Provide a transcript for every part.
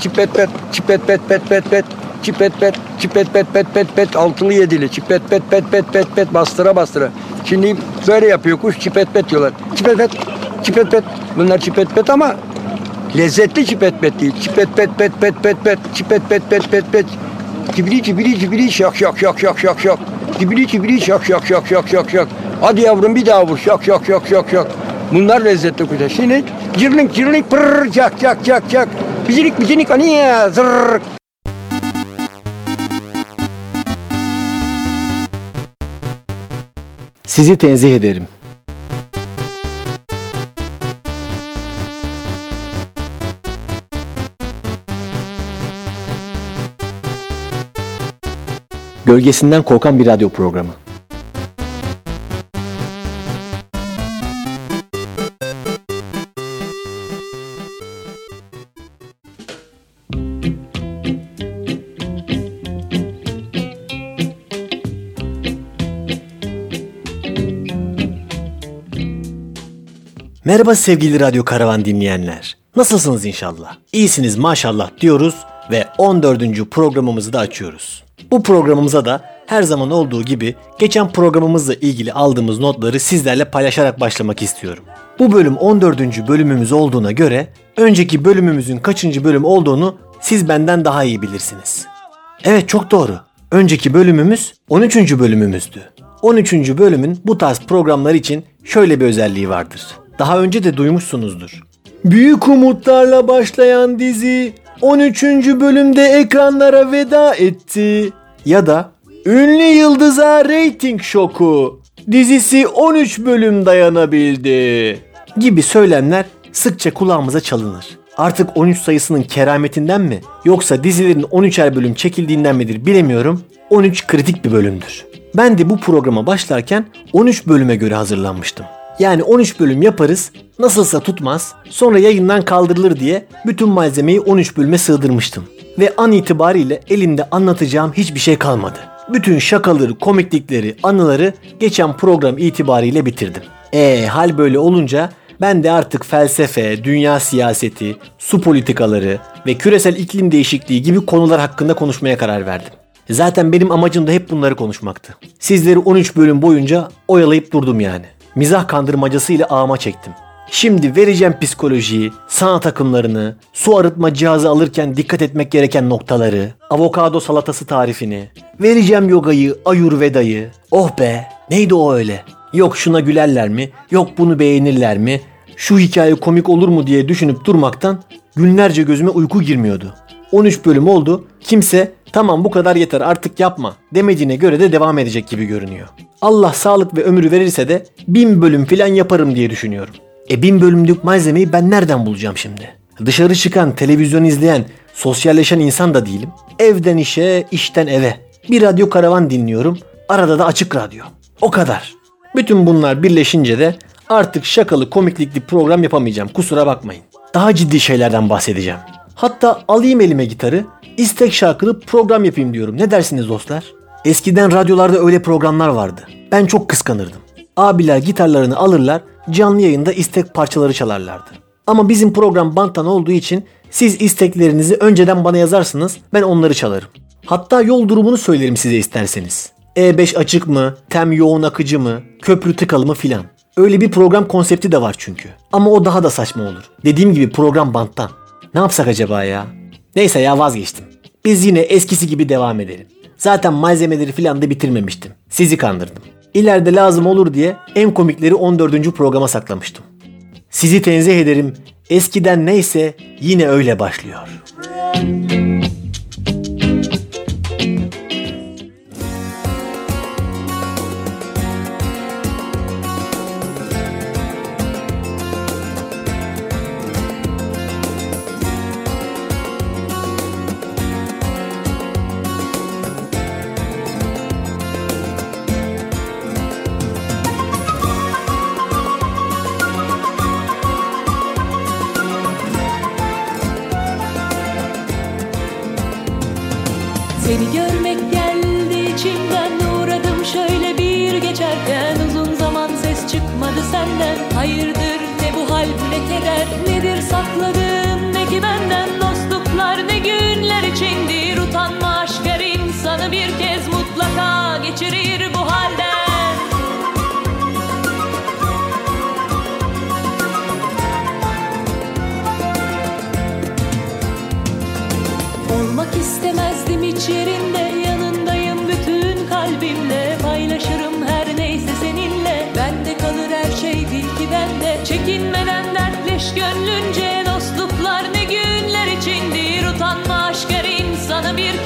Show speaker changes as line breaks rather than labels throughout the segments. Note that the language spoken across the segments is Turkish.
çipet pet, çipet pet pet pet pet, çipet pet, çipet pet pet pet pet, altılı yedili, çipet pet pet pet pet pet, bastıra bastıra. Şimdi böyle yapıyor kuş, çipet pet diyorlar. Çipet pet, çipet pet, bunlar çipet pet ama lezzetli çipet pet değil. Çipet pet pet pet pet pet, çipet pet pet pet pet. Cibili cibili cibili şak şak şak şak şak şak. Cibili cibili şak şak şak şak şak şak. Hadi yavrum bir daha vur şak şak şak şak şak. Bunlar lezzetli kuşlar. Şimdi cirlink cirlink pırr çak çak çak çak. Bicinik bicinik aniye zırr.
Sizi tenzih ederim. Gölgesinden korkan bir radyo programı. Merhaba sevgili Radyo Karavan dinleyenler. Nasılsınız inşallah? İyisiniz maşallah diyoruz ve 14. programımızı da açıyoruz. Bu programımıza da her zaman olduğu gibi geçen programımızla ilgili aldığımız notları sizlerle paylaşarak başlamak istiyorum. Bu bölüm 14. bölümümüz olduğuna göre önceki bölümümüzün kaçıncı bölüm olduğunu siz benden daha iyi bilirsiniz. Evet çok doğru. Önceki bölümümüz 13. bölümümüzdü. 13. bölümün bu tarz programlar için şöyle bir özelliği vardır. Daha önce de duymuşsunuzdur. Büyük umutlarla başlayan dizi 13. bölümde ekranlara veda etti. Ya da ünlü yıldıza reyting şoku dizisi 13 bölüm dayanabildi gibi söylemler sıkça kulağımıza çalınır. Artık 13 sayısının kerametinden mi yoksa dizilerin 13'er bölüm çekildiğinden midir bilemiyorum. 13 kritik bir bölümdür. Ben de bu programa başlarken 13 bölüme göre hazırlanmıştım. Yani 13 bölüm yaparız, nasılsa tutmaz, sonra yayından kaldırılır diye bütün malzemeyi 13 bölüme sığdırmıştım. Ve an itibariyle elimde anlatacağım hiçbir şey kalmadı. Bütün şakaları, komiklikleri, anıları geçen program itibariyle bitirdim. E hal böyle olunca ben de artık felsefe, dünya siyaseti, su politikaları ve küresel iklim değişikliği gibi konular hakkında konuşmaya karar verdim. Zaten benim amacım da hep bunları konuşmaktı. Sizleri 13 bölüm boyunca oyalayıp durdum yani. Mizah kandırmacasıyla ağıma çektim. Şimdi vereceğim psikolojiyi, sanat akımlarını, su arıtma cihazı alırken dikkat etmek gereken noktaları, avokado salatası tarifini, vereceğim yogayı, ayurvedayı. Oh be, neydi o öyle? Yok şuna gülerler mi? Yok bunu beğenirler mi? Şu hikaye komik olur mu diye düşünüp durmaktan günlerce gözüme uyku girmiyordu. 13 bölüm oldu. Kimse tamam bu kadar yeter artık yapma demediğine göre de devam edecek gibi görünüyor. Allah sağlık ve ömrü verirse de bin bölüm filan yaparım diye düşünüyorum. E bin bölümlük malzemeyi ben nereden bulacağım şimdi? Dışarı çıkan, televizyon izleyen, sosyalleşen insan da değilim. Evden işe, işten eve. Bir radyo karavan dinliyorum. Arada da açık radyo. O kadar. Bütün bunlar birleşince de artık şakalı komiklikli program yapamayacağım. Kusura bakmayın. Daha ciddi şeylerden bahsedeceğim. Hatta alayım elime gitarı, istek şarkılı program yapayım diyorum. Ne dersiniz dostlar? Eskiden radyolarda öyle programlar vardı. Ben çok kıskanırdım. Abiler gitarlarını alırlar, canlı yayında istek parçaları çalarlardı. Ama bizim program banttan olduğu için siz isteklerinizi önceden bana yazarsınız, ben onları çalarım. Hatta yol durumunu söylerim size isterseniz. E5 açık mı, tem yoğun akıcı mı, köprü tıkalı mı filan. Öyle bir program konsepti de var çünkü. Ama o daha da saçma olur. Dediğim gibi program banttan. Ne yapsak acaba ya? Neyse ya vazgeçtim. Biz yine eskisi gibi devam edelim. Zaten malzemeleri filan da bitirmemiştim. Sizi kandırdım. İleride lazım olur diye en komikleri 14. programa saklamıştım. Sizi tenzih ederim. Eskiden neyse yine öyle başlıyor.
hayırdır ne bu hal ne keder Nedir sakladığım ne ki benden dostluklar ne günler içindir. Utanma aşk her insanı bir kez mutlaka geçirir. bu insanı bir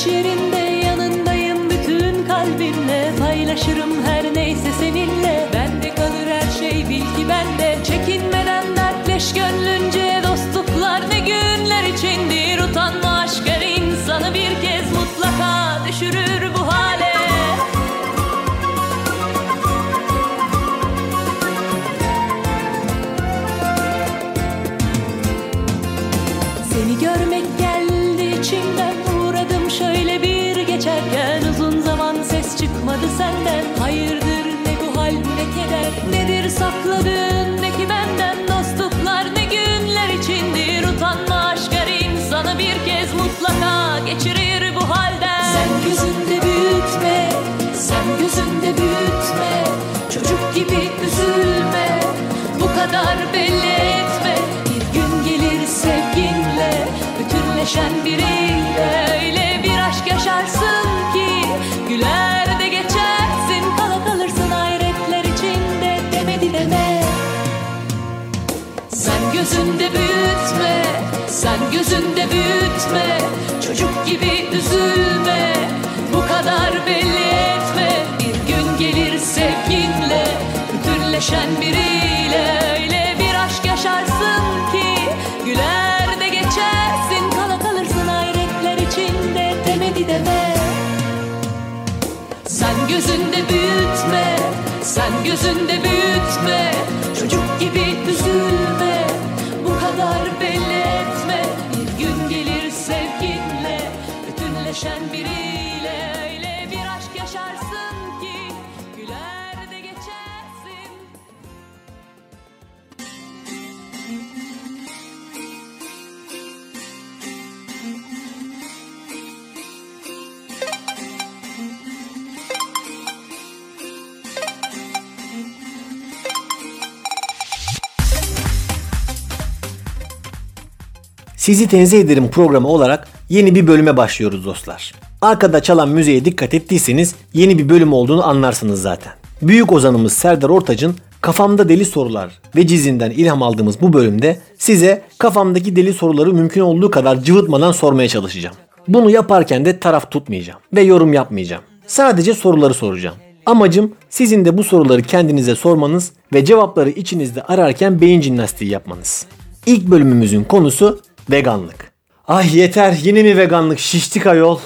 hiç yerinde yanındayım. Bütün kalbimle Paylaşırım her neyse seninle. Bende kalır her şey bil ki bende. Çekinmeden dertleş gönlünce senden. Hayırdır ne bu hal ne keder? Nedir sakladığın ne ki benden? Dostluklar ne günler içindir? Utanma aşk her insanı bir kez mutlaka Geçirir bu halden. Sen gözünde büyütme Sen gözünde büyütme. Çocuk gibi üzülme Bu kadar belli etme. Bir gün gelir sevginle Bütünleşen biriyle bütünleşen biriyle Öyle bir aşk yaşarsın ki, güler de geçersin Kala kalırsın hayretler içinde, demedi deme sen gözünde büyütme, sen gözünde büyütme Çocuk gibi üzülme, bu kadar belli etme. Bir gün gelir sevginle, bütünleşen biriyle
Sizi tenzih ederim programı olarak yeni bir bölüme başlıyoruz dostlar. Arkada çalan müziğe dikkat ettiyseniz yeni bir bölüm olduğunu anlarsınız zaten. Büyük ozanımız Serdar Ortaç'ın Kafamda Deli Sorular ve cizinden ilham aldığımız bu bölümde size kafamdaki deli soruları mümkün olduğu kadar cıvıtmadan sormaya çalışacağım. Bunu yaparken de taraf tutmayacağım ve yorum yapmayacağım. Sadece soruları soracağım. Amacım sizin de bu soruları kendinize sormanız ve cevapları içinizde ararken beyin jimnastiği yapmanız. İlk bölümümüzün konusu veganlık. Ay yeter yine mi veganlık şiştik ayol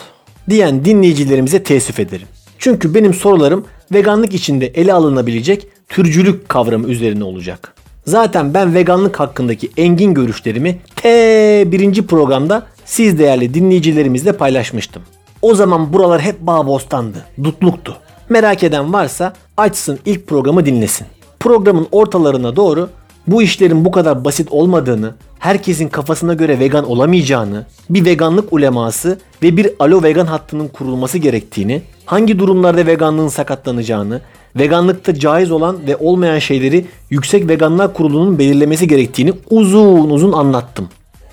diyen dinleyicilerimize teessüf ederim. Çünkü benim sorularım veganlık içinde ele alınabilecek türcülük kavramı üzerine olacak. Zaten ben veganlık hakkındaki engin görüşlerimi T birinci programda siz değerli dinleyicilerimizle paylaşmıştım. O zaman buralar hep bağ bostandı, dutluktu. Merak eden varsa açsın ilk programı dinlesin. Programın ortalarına doğru bu işlerin bu kadar basit olmadığını, herkesin kafasına göre vegan olamayacağını, bir veganlık uleması ve bir alo vegan hattının kurulması gerektiğini, hangi durumlarda veganlığın sakatlanacağını, veganlıkta caiz olan ve olmayan şeyleri Yüksek Veganlar Kurulu'nun belirlemesi gerektiğini uzun uzun anlattım.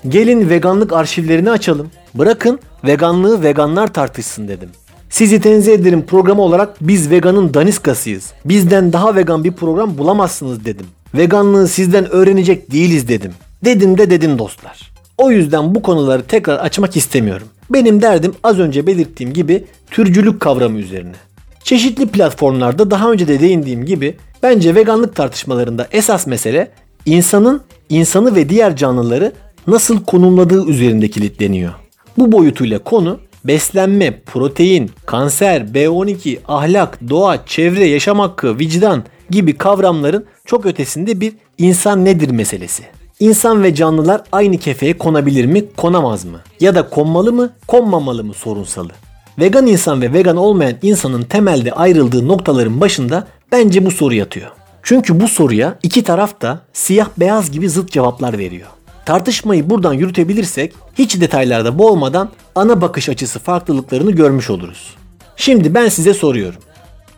Gelin veganlık arşivlerini açalım. Bırakın veganlığı veganlar tartışsın dedim. Sizi tenzih ederim programı olarak biz veganın daniskasıyız. Bizden daha vegan bir program bulamazsınız dedim. Veganlığı sizden öğrenecek değiliz dedim. Dedim de dedim dostlar. O yüzden bu konuları tekrar açmak istemiyorum. Benim derdim az önce belirttiğim gibi türcülük kavramı üzerine. Çeşitli platformlarda daha önce de değindiğim gibi bence veganlık tartışmalarında esas mesele insanın insanı ve diğer canlıları nasıl konumladığı üzerinde kilitleniyor. Bu boyutuyla konu beslenme, protein, kanser, B12, ahlak, doğa, çevre, yaşam hakkı, vicdan gibi kavramların çok ötesinde bir insan nedir meselesi. İnsan ve canlılar aynı kefeye konabilir mi, konamaz mı? Ya da konmalı mı, konmamalı mı sorunsalı. Vegan insan ve vegan olmayan insanın temelde ayrıldığı noktaların başında bence bu soru yatıyor. Çünkü bu soruya iki taraf da siyah beyaz gibi zıt cevaplar veriyor. Tartışmayı buradan yürütebilirsek hiç detaylarda boğmadan ana bakış açısı farklılıklarını görmüş oluruz. Şimdi ben size soruyorum.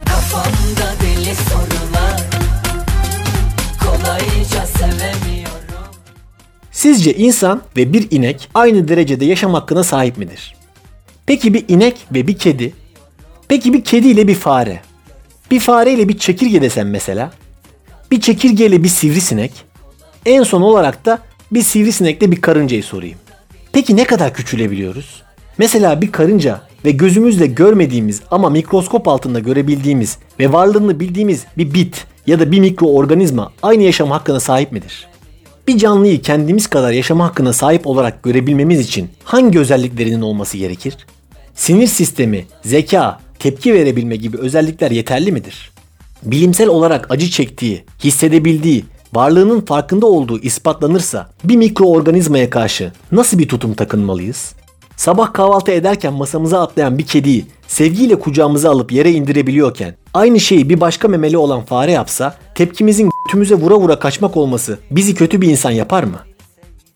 Kafamda
Sizce insan ve bir inek aynı derecede yaşam hakkına sahip midir? Peki bir inek ve bir kedi? Peki bir kedi ile bir fare? Bir fare ile bir çekirge desem mesela? Bir çekirge ile bir sivrisinek? En son olarak da bir sivrisinekle bir karıncayı sorayım. Peki ne kadar küçülebiliyoruz? Mesela bir karınca ve gözümüzle görmediğimiz ama mikroskop altında görebildiğimiz ve varlığını bildiğimiz bir bit ya da bir mikroorganizma aynı yaşam hakkına sahip midir? Bir canlıyı kendimiz kadar yaşama hakkına sahip olarak görebilmemiz için hangi özelliklerinin olması gerekir? Sinir sistemi, zeka, tepki verebilme gibi özellikler yeterli midir? Bilimsel olarak acı çektiği, hissedebildiği, varlığının farkında olduğu ispatlanırsa bir mikroorganizmaya karşı nasıl bir tutum takınmalıyız? Sabah kahvaltı ederken masamıza atlayan bir kediyi sevgiyle kucağımıza alıp yere indirebiliyorken aynı şeyi bir başka memeli olan fare yapsa tepkimizin tümüze vura vura kaçmak olması bizi kötü bir insan yapar mı?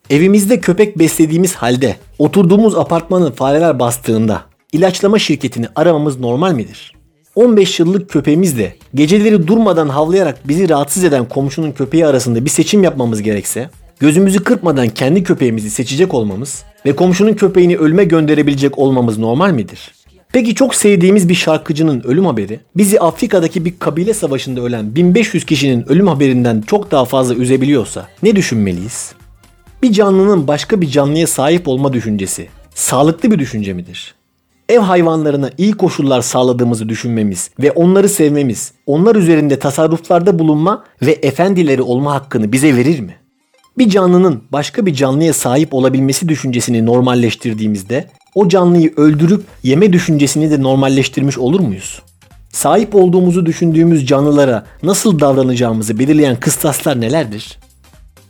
Evimizde köpek beslediğimiz halde oturduğumuz apartmanı fareler bastığında ilaçlama şirketini aramamız normal midir? 15 yıllık köpeğimizle geceleri durmadan havlayarak bizi rahatsız eden komşunun köpeği arasında bir seçim yapmamız gerekse, gözümüzü kırpmadan kendi köpeğimizi seçecek olmamız ve komşunun köpeğini ölüme gönderebilecek olmamız normal midir? Peki çok sevdiğimiz bir şarkıcının ölüm haberi bizi Afrika'daki bir kabile savaşında ölen 1500 kişinin ölüm haberinden çok daha fazla üzebiliyorsa ne düşünmeliyiz? Bir canlının başka bir canlıya sahip olma düşüncesi sağlıklı bir düşünce midir? Ev hayvanlarına iyi koşullar sağladığımızı düşünmemiz ve onları sevmemiz, onlar üzerinde tasarruflarda bulunma ve efendileri olma hakkını bize verir mi? Bir canlının başka bir canlıya sahip olabilmesi düşüncesini normalleştirdiğimizde o canlıyı öldürüp yeme düşüncesini de normalleştirmiş olur muyuz? Sahip olduğumuzu düşündüğümüz canlılara nasıl davranacağımızı belirleyen kıstaslar nelerdir?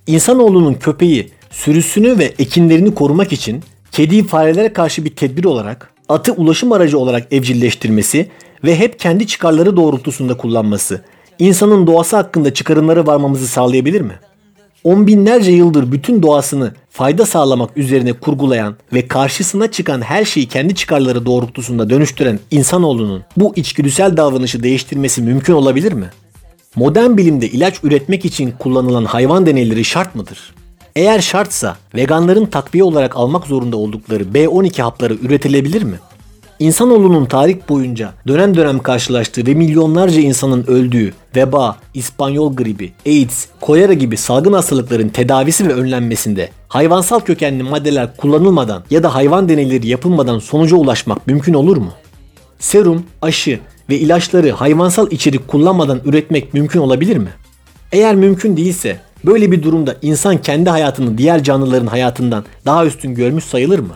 İnsanoğlunun köpeği sürüsünü ve ekinlerini korumak için kediyi farelere karşı bir tedbir olarak atı ulaşım aracı olarak evcilleştirmesi ve hep kendi çıkarları doğrultusunda kullanması insanın doğası hakkında çıkarımlara varmamızı sağlayabilir mi? On binlerce yıldır bütün doğasını fayda sağlamak üzerine kurgulayan ve karşısına çıkan her şeyi kendi çıkarları doğrultusunda dönüştüren insanoğlunun bu içgüdüsel davranışı değiştirmesi mümkün olabilir mi? Modern bilimde ilaç üretmek için kullanılan hayvan deneyleri şart mıdır? Eğer şartsa veganların takviye olarak almak zorunda oldukları B12 hapları üretilebilir mi? İnsanoğlunun tarih boyunca dönem dönem karşılaştığı ve milyonlarca insanın öldüğü veba, İspanyol gribi, AIDS, kolera gibi salgın hastalıkların tedavisi ve önlenmesinde hayvansal kökenli maddeler kullanılmadan ya da hayvan deneyleri yapılmadan sonuca ulaşmak mümkün olur mu? Serum, aşı ve ilaçları hayvansal içerik kullanmadan üretmek mümkün olabilir mi? Eğer mümkün değilse böyle bir durumda insan kendi hayatını diğer canlıların hayatından daha üstün görmüş sayılır mı?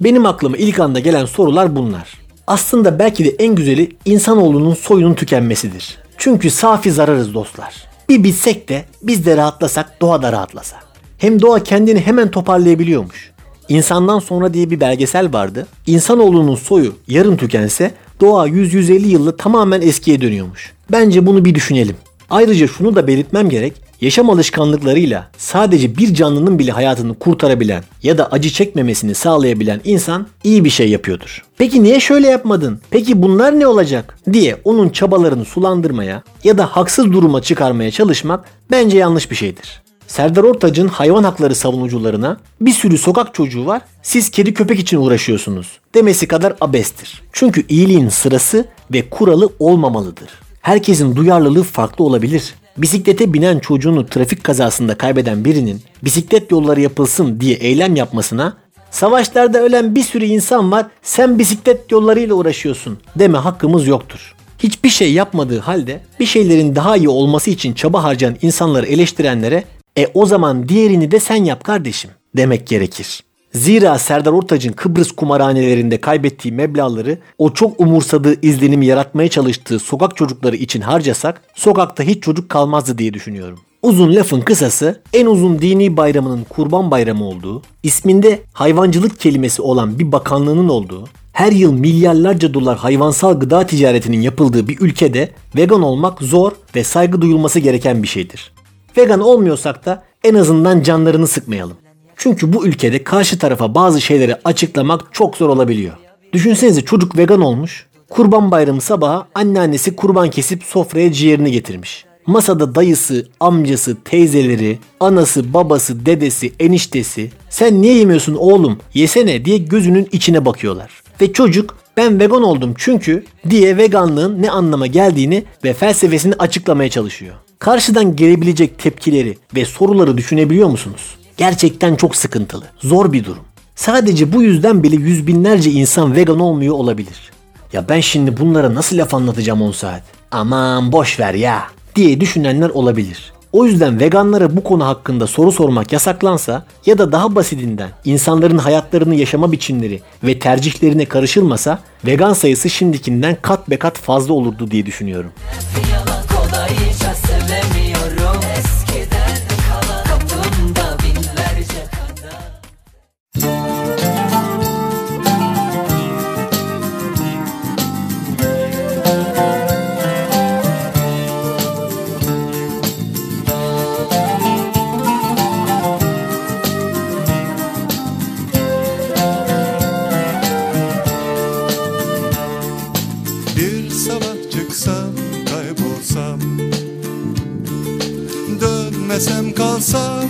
Benim aklıma ilk anda gelen sorular bunlar. Aslında belki de en güzeli insanoğlunun soyunun tükenmesidir. Çünkü safi zararız dostlar. Bir bilsek de biz de rahatlasak doğa da rahatlasa. Hem doğa kendini hemen toparlayabiliyormuş. İnsandan sonra diye bir belgesel vardı. İnsanoğlunun soyu yarın tükense doğa 100-150 yılda tamamen eskiye dönüyormuş. Bence bunu bir düşünelim. Ayrıca şunu da belirtmem gerek. Yaşam alışkanlıklarıyla sadece bir canlının bile hayatını kurtarabilen ya da acı çekmemesini sağlayabilen insan iyi bir şey yapıyordur. Peki niye şöyle yapmadın? Peki bunlar ne olacak? diye onun çabalarını sulandırmaya ya da haksız duruma çıkarmaya çalışmak bence yanlış bir şeydir. Serdar Ortaç'ın hayvan hakları savunucularına bir sürü sokak çocuğu var siz kedi köpek için uğraşıyorsunuz demesi kadar abestir. Çünkü iyiliğin sırası ve kuralı olmamalıdır. Herkesin duyarlılığı farklı olabilir. Bisiklete binen çocuğunu trafik kazasında kaybeden birinin bisiklet yolları yapılsın diye eylem yapmasına savaşlarda ölen bir sürü insan var sen bisiklet yollarıyla uğraşıyorsun deme hakkımız yoktur. Hiçbir şey yapmadığı halde bir şeylerin daha iyi olması için çaba harcayan insanları eleştirenlere e o zaman diğerini de sen yap kardeşim demek gerekir. Zira Serdar Ortaç'ın Kıbrıs kumarhanelerinde kaybettiği meblağları o çok umursadığı izlenimi yaratmaya çalıştığı sokak çocukları için harcasak sokakta hiç çocuk kalmazdı diye düşünüyorum. Uzun lafın kısası en uzun dini bayramının kurban bayramı olduğu, isminde hayvancılık kelimesi olan bir bakanlığının olduğu, her yıl milyarlarca dolar hayvansal gıda ticaretinin yapıldığı bir ülkede vegan olmak zor ve saygı duyulması gereken bir şeydir. Vegan olmuyorsak da en azından canlarını sıkmayalım. Çünkü bu ülkede karşı tarafa bazı şeyleri açıklamak çok zor olabiliyor. Düşünsenize çocuk vegan olmuş, kurban bayramı sabahı anneannesi kurban kesip sofraya ciğerini getirmiş. Masada dayısı, amcası, teyzeleri, anası, babası, dedesi, eniştesi sen niye yemiyorsun oğlum yesene diye gözünün içine bakıyorlar. Ve çocuk ben vegan oldum çünkü diye veganlığın ne anlama geldiğini ve felsefesini açıklamaya çalışıyor. Karşıdan gelebilecek tepkileri ve soruları düşünebiliyor musunuz? Gerçekten çok sıkıntılı, zor bir durum. Sadece bu yüzden bile yüz binlerce insan vegan olmuyor olabilir. Ya ben şimdi bunlara nasıl laf anlatacağım 10 saat? Aman boş ver ya diye düşünenler olabilir. O yüzden veganlara bu konu hakkında soru sormak yasaklansa ya da daha basitinden insanların hayatlarını yaşama biçimleri ve tercihlerine karışılmasa vegan sayısı şimdikinden kat be kat fazla olurdu diye düşünüyorum.
Yalan
calçar.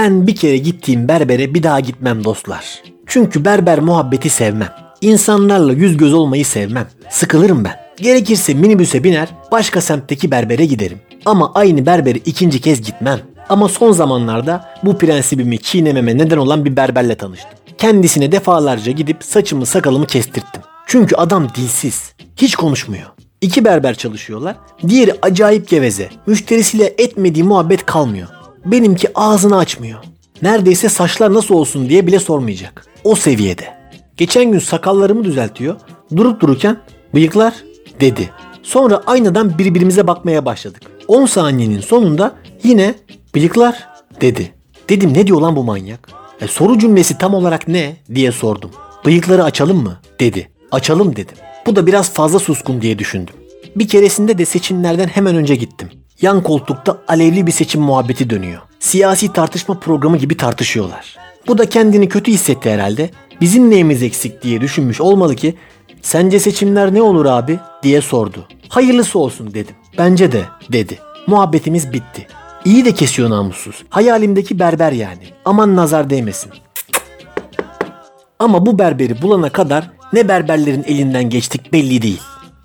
Ben bir kere gittiğim berbere bir daha gitmem dostlar. Çünkü berber muhabbeti sevmem. İnsanlarla yüz göz olmayı sevmem. Sıkılırım ben. Gerekirse minibüse biner başka semtteki berbere giderim. Ama aynı berbere ikinci kez gitmem. Ama son zamanlarda bu prensibimi çiğnememe neden olan bir berberle tanıştım. Kendisine defalarca gidip saçımı sakalımı kestirttim. Çünkü adam dilsiz. Hiç konuşmuyor. İki berber çalışıyorlar. Diğeri acayip geveze. Müşterisiyle etmediği muhabbet kalmıyor. Benimki ağzını açmıyor. Neredeyse saçlar nasıl olsun diye bile sormayacak. O seviyede. Geçen gün sakallarımı düzeltiyor. Durup dururken bıyıklar dedi. Sonra aynadan birbirimize bakmaya başladık. 10 saniyenin sonunda yine bıyıklar dedi. Dedim ne diyor lan bu manyak? E, soru cümlesi tam olarak ne diye sordum. Bıyıkları açalım mı dedi. Açalım dedim. Bu da biraz fazla suskun diye düşündüm. Bir keresinde de seçimlerden hemen önce gittim. Yan koltukta alevli bir seçim muhabbeti dönüyor. Siyasi tartışma programı gibi tartışıyorlar. Bu da kendini kötü hissetti herhalde. Bizim neyimiz eksik diye düşünmüş olmalı ki sence seçimler ne olur abi diye sordu. Hayırlısı olsun dedim. Bence de dedi. Muhabbetimiz bitti. İyi de kesiyor namussuz. Hayalimdeki berber yani. Aman nazar değmesin. Ama bu berberi bulana kadar ne berberlerin elinden geçtik belli değil.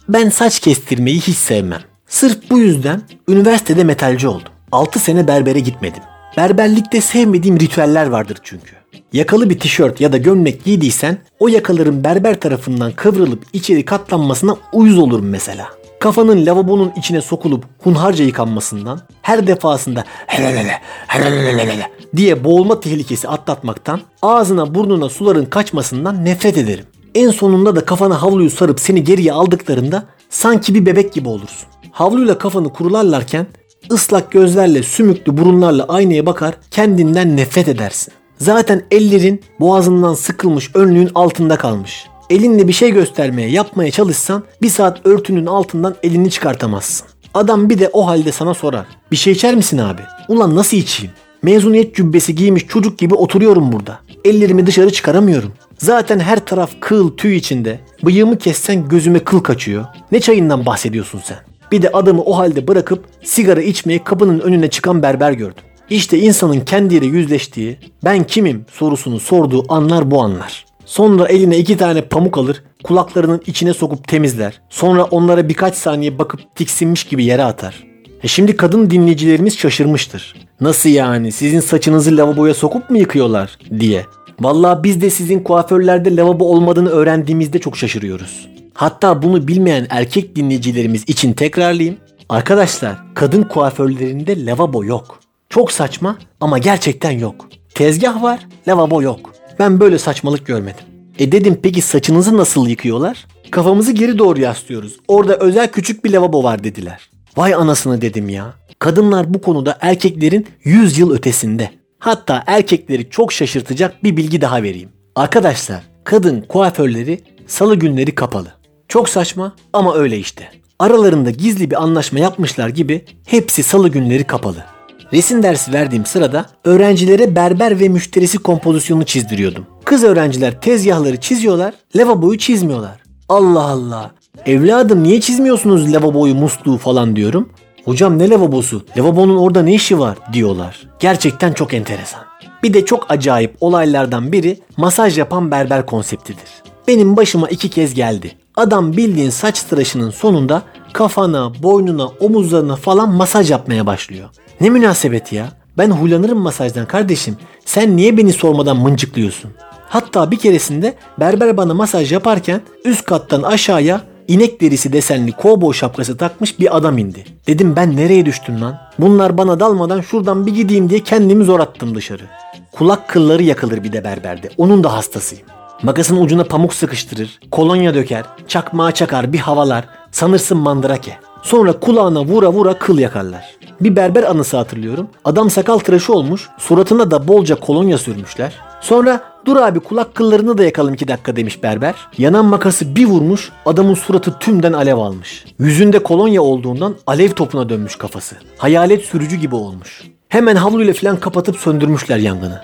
Ben saç kestirmeyi hiç sevmem. Sırf bu yüzden üniversitede metalci oldum. 6 sene berbere gitmedim. Berberlikte sevmediğim ritüeller vardır çünkü. Yakalı bir tişört ya da gömlek giydiysen o yakaların berber tarafından kıvrılıp içeri katlanmasına uyuz olurum mesela. Kafanın lavabonun içine sokulup hunharca yıkanmasından, her defasında helelele helelele diye boğulma tehlikesi atlatmaktan, ağzına burnuna suların kaçmasından nefret ederim. En sonunda da kafana havluyu sarıp seni geriye aldıklarında sanki bir bebek gibi olursun. Havluyla kafanı kurularlarken ıslak gözlerle sümüklü burunlarla aynaya bakar kendinden nefret edersin. Zaten ellerin boğazından sıkılmış önlüğün altında kalmış. Elinle bir şey göstermeye yapmaya çalışsan bir saat örtünün altından elini çıkartamazsın. Adam bir de o halde sana sorar. Bir şey içer misin abi? Ulan nasıl içeyim? Mezuniyet cübbesi giymiş çocuk gibi oturuyorum burada. Ellerimi dışarı çıkaramıyorum. Zaten her taraf kıl tüy içinde. Bıyığımı kessen gözüme kıl kaçıyor. Ne çayından bahsediyorsun sen? Bir de adamı o halde bırakıp sigara içmeye kapının önüne çıkan berber gördüm. İşte insanın kendiyle yüzleştiği, ben kimim sorusunu sorduğu anlar bu anlar. Sonra eline iki tane pamuk alır, kulaklarının içine sokup temizler. Sonra onlara birkaç saniye bakıp tiksinmiş gibi yere atar. E şimdi kadın dinleyicilerimiz şaşırmıştır. Nasıl yani sizin saçınızı lavaboya sokup mu yıkıyorlar diye. Vallahi biz de sizin kuaförlerde lavabo olmadığını öğrendiğimizde çok şaşırıyoruz. Hatta bunu bilmeyen erkek dinleyicilerimiz için tekrarlayayım. Arkadaşlar kadın kuaförlerinde lavabo yok. Çok saçma ama gerçekten yok. Tezgah var, lavabo yok. Ben böyle saçmalık görmedim. E dedim peki saçınızı nasıl yıkıyorlar? Kafamızı geri doğru yaslıyoruz. Orada özel küçük bir lavabo var dediler. Vay anasını dedim ya. Kadınlar bu konuda erkeklerin 100 yıl ötesinde. Hatta erkekleri çok şaşırtacak bir bilgi daha vereyim. Arkadaşlar kadın kuaförleri salı günleri kapalı. Çok saçma ama öyle işte. Aralarında gizli bir anlaşma yapmışlar gibi hepsi salı günleri kapalı. Resim dersi verdiğim sırada öğrencilere berber ve müşterisi kompozisyonu çizdiriyordum. Kız öğrenciler tezgahları çiziyorlar, lavaboyu çizmiyorlar. Allah Allah. Evladım niye çizmiyorsunuz lavaboyu, musluğu falan diyorum. Hocam ne lavabosu? Lavabonun orada ne işi var diyorlar. Gerçekten çok enteresan. Bir de çok acayip olaylardan biri masaj yapan berber konseptidir. Benim başıma iki kez geldi. Adam bildiğin saç tıraşının sonunda kafana, boynuna, omuzlarına falan masaj yapmaya başlıyor. Ne münasebet ya? Ben huylanırım masajdan kardeşim. Sen niye beni sormadan mıncıklıyorsun? Hatta bir keresinde berber bana masaj yaparken üst kattan aşağıya inek derisi desenli kovboy şapkası takmış bir adam indi. Dedim ben nereye düştüm lan? Bunlar bana dalmadan şuradan bir gideyim diye kendimi zor attım dışarı. Kulak kılları yakılır bir de berberde. Onun da hastasıyım. Makasın ucuna pamuk sıkıştırır, kolonya döker, çakmağa çakar bir havalar, sanırsın mandrake. Sonra kulağına vura vura kıl yakarlar. Bir berber anısı hatırlıyorum. Adam sakal tıraşı olmuş, suratına da bolca kolonya sürmüşler. Sonra dur abi kulak kıllarını da yakalım iki dakika demiş berber. Yanan makası bir vurmuş, adamın suratı tümden alev almış. Yüzünde kolonya olduğundan alev topuna dönmüş kafası. Hayalet sürücü gibi olmuş. Hemen havluyla falan kapatıp söndürmüşler yangını.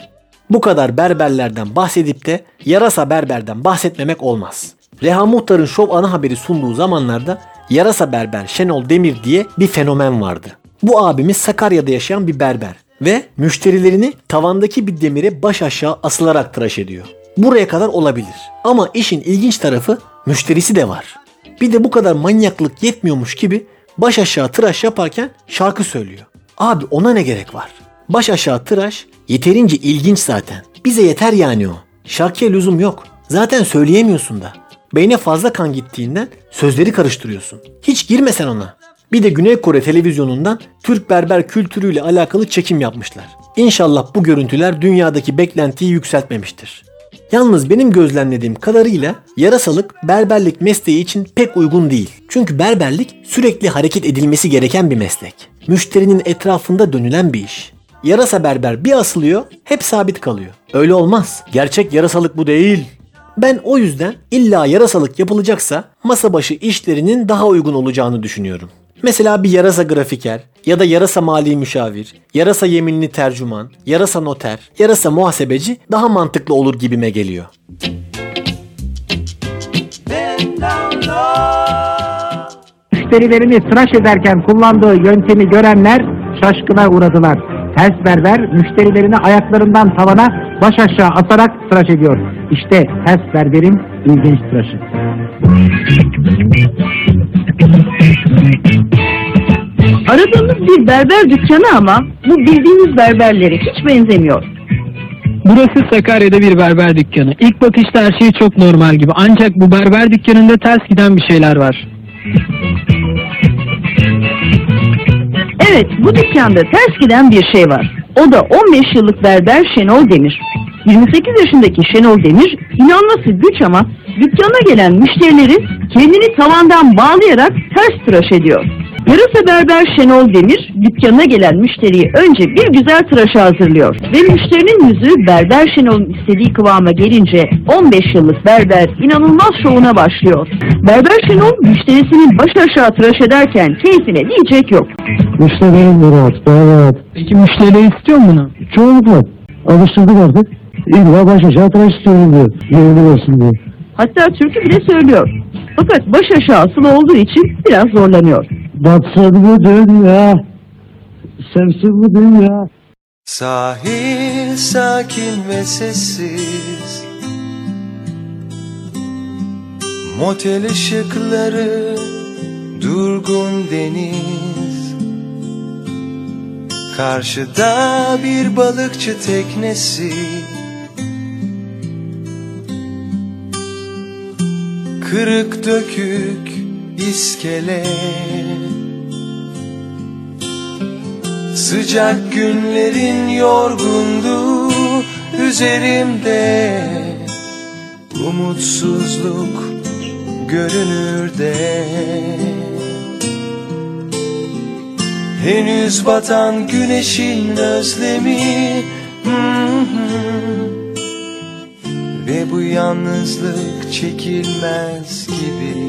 Bu kadar berberlerden bahsedip de yarasa berberden bahsetmemek olmaz. Reha Muhtar'ın şov ana haberi sunduğu zamanlarda yarasa berber Şenol Demir diye bir fenomen vardı. Bu abimiz Sakarya'da yaşayan bir berber. Ve müşterilerini tavandaki bir demire baş aşağı asılarak tıraş ediyor. Buraya kadar olabilir. Ama işin ilginç tarafı müşterisi de var. Bir de bu kadar manyaklık yetmiyormuş gibi baş aşağı tıraş yaparken şarkı söylüyor. Abi ona ne gerek var? Baş aşağı tıraş yeterince ilginç zaten. Bize yeter yani o. Şarkıya lüzum yok. Zaten söyleyemiyorsun da. Beyne fazla kan gittiğinden sözleri karıştırıyorsun. Hiç girmesen ona. Bir de Güney Kore televizyonundan Türk berber kültürüyle alakalı çekim yapmışlar. İnşallah bu görüntüler dünyadaki beklentiyi yükseltmemiştir. Yalnız benim gözlemlediğim kadarıyla yarasalık berberlik mesleği için pek uygun değil. Çünkü berberlik sürekli hareket edilmesi gereken bir meslek. Müşterinin etrafında dönülen bir iş. Yarasa berber bir asılıyor, hep sabit kalıyor. Öyle olmaz. Gerçek yarasalık bu değil. Ben o yüzden illa yarasalık yapılacaksa masa başı işlerinin daha uygun olacağını düşünüyorum. Mesela bir yarasa grafiker ya da yarasa mali müşavir, yarasa yeminli tercüman, yarasa noter, yarasa muhasebeci daha mantıklı olur gibime geliyor.
Müşterilerini tıraş ederken kullandığı yöntemi görenler şaşkına uğradılar. Ters berber müşterilerini ayaklarından tavana baş aşağı atarak tıraş ediyor. İşte ters berberin ilginç tıraşı.
Aradığımız bir berber dükkanı ama bu bildiğimiz berberlere hiç benzemiyor.
Burası Sakarya'da bir berber dükkanı. İlk bakışta her şey çok normal gibi. Ancak bu berber dükkanında ters giden bir şeyler var.
Evet bu dükkanda ters giden bir şey var. O da 15 yıllık berber Şenol Demir. 28 yaşındaki Şenol Demir inanması güç ama dükkana gelen müşterileri kendini tavandan bağlayarak ters tıraş ediyor. Yarasa berber Şenol Demir dükkanına gelen müşteriyi önce bir güzel tıraşa hazırlıyor. Ve müşterinin yüzü berber Şenol'un istediği kıvama gelince 15 yıllık berber inanılmaz şovuna başlıyor. Berber Şenol müşterisini baş aşağı tıraş ederken keyfine diyecek yok.
Müşterilerin rahat, rahat.
Peki müşteriler istiyor mu bunu?
Çoğunlukla alıştırdık artık. İlla baş aşağı tıraş istiyorum diyor. Yerini versin diyor.
Hatta türkü bile söylüyor. Fakat baş aşağı asılı olduğu için biraz zorlanıyor.
Batsın bu dünya, sevsin bu dünya.
Sahil sakin ve sessiz. Motel ışıkları Durgun deniz. Karşıda bir balıkçı teknesi. Kırık dökük iskele Sıcak günlerin yorgunluğu üzerimde. Umutsuzluk görünür de. Henüz batan güneşin özlemi. Ve bu yalnızlık çekilmez gibi